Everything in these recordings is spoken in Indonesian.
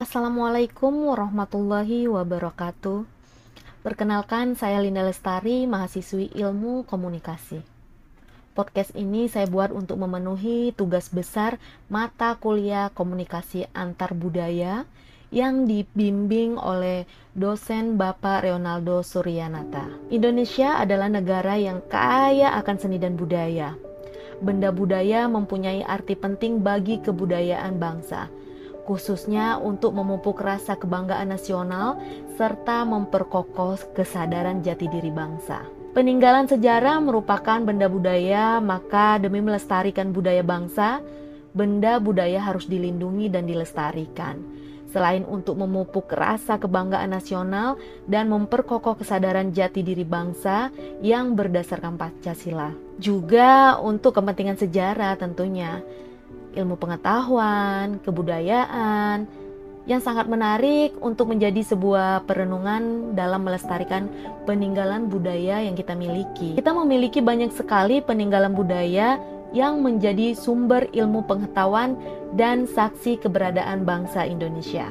Assalamualaikum warahmatullahi wabarakatuh. Perkenalkan, saya Linda Lestari, mahasiswi ilmu komunikasi. Podcast ini saya buat untuk memenuhi tugas besar mata kuliah komunikasi antar budaya yang dibimbing oleh dosen Bapak Leonardo Suryanata. Indonesia adalah negara yang kaya akan seni dan budaya. Benda budaya mempunyai arti penting bagi kebudayaan bangsa khususnya untuk memupuk rasa kebanggaan nasional serta memperkokoh kesadaran jati diri bangsa. Peninggalan sejarah merupakan benda budaya, maka demi melestarikan budaya bangsa, benda budaya harus dilindungi dan dilestarikan. Selain untuk memupuk rasa kebanggaan nasional dan memperkokoh kesadaran jati diri bangsa yang berdasarkan Pancasila, juga untuk kepentingan sejarah tentunya ilmu pengetahuan, kebudayaan, yang sangat menarik untuk menjadi sebuah perenungan dalam melestarikan peninggalan budaya yang kita miliki. Kita memiliki banyak sekali peninggalan budaya yang menjadi sumber ilmu pengetahuan dan saksi keberadaan bangsa Indonesia.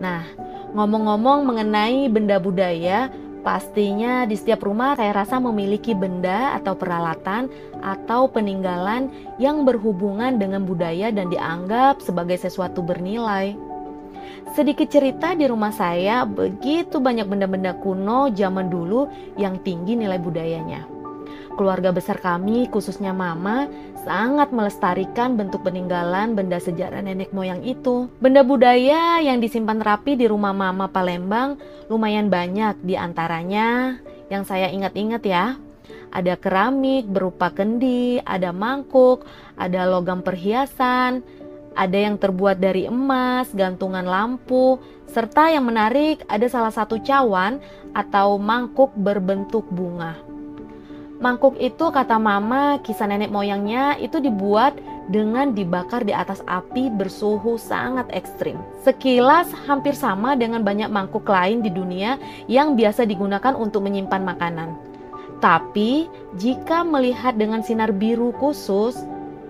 Nah, ngomong-ngomong mengenai benda budaya, Pastinya di setiap rumah saya rasa memiliki benda atau peralatan atau peninggalan yang berhubungan dengan budaya dan dianggap sebagai sesuatu bernilai. Sedikit cerita di rumah saya, begitu banyak benda-benda kuno zaman dulu yang tinggi nilai budayanya. Keluarga besar kami, khususnya mama, sangat melestarikan bentuk peninggalan benda sejarah nenek moyang itu. Benda budaya yang disimpan rapi di rumah mama Palembang lumayan banyak di antaranya yang saya ingat-ingat ya. Ada keramik berupa kendi, ada mangkuk, ada logam perhiasan, ada yang terbuat dari emas, gantungan lampu, serta yang menarik ada salah satu cawan atau mangkuk berbentuk bunga. Mangkuk itu kata mama kisah nenek moyangnya itu dibuat dengan dibakar di atas api bersuhu sangat ekstrim. Sekilas hampir sama dengan banyak mangkuk lain di dunia yang biasa digunakan untuk menyimpan makanan. Tapi jika melihat dengan sinar biru khusus,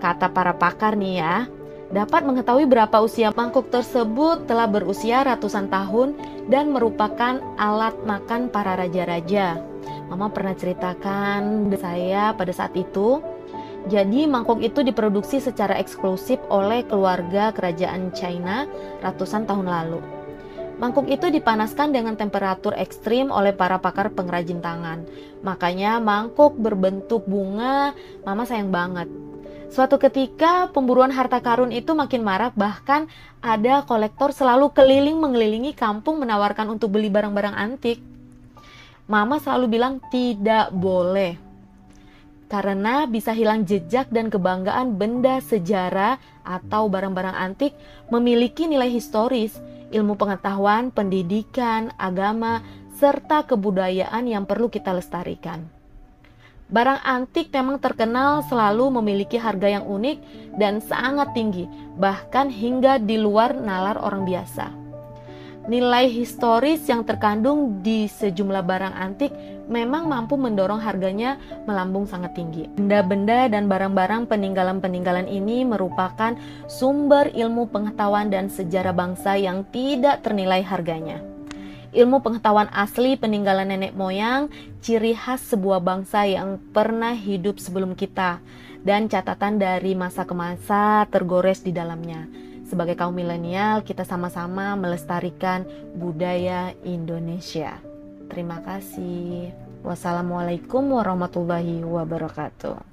kata para pakar nih ya, dapat mengetahui berapa usia mangkuk tersebut telah berusia ratusan tahun dan merupakan alat makan para raja-raja. Mama pernah ceritakan saya pada saat itu. Jadi mangkuk itu diproduksi secara eksklusif oleh keluarga kerajaan China ratusan tahun lalu. Mangkuk itu dipanaskan dengan temperatur ekstrim oleh para pakar pengrajin tangan. Makanya mangkuk berbentuk bunga, mama sayang banget. Suatu ketika pemburuan harta karun itu makin marak bahkan ada kolektor selalu keliling mengelilingi kampung menawarkan untuk beli barang-barang antik mama selalu bilang tidak boleh. Karena bisa hilang jejak dan kebanggaan benda sejarah atau barang-barang antik memiliki nilai historis, ilmu pengetahuan, pendidikan, agama, serta kebudayaan yang perlu kita lestarikan. Barang antik memang terkenal selalu memiliki harga yang unik dan sangat tinggi, bahkan hingga di luar nalar orang biasa nilai historis yang terkandung di sejumlah barang antik memang mampu mendorong harganya melambung sangat tinggi. Benda-benda dan barang-barang peninggalan-peninggalan ini merupakan sumber ilmu pengetahuan dan sejarah bangsa yang tidak ternilai harganya. Ilmu pengetahuan asli peninggalan nenek moyang, ciri khas sebuah bangsa yang pernah hidup sebelum kita, dan catatan dari masa ke masa tergores di dalamnya sebagai kaum milenial kita sama-sama melestarikan budaya Indonesia. Terima kasih. Wassalamualaikum warahmatullahi wabarakatuh.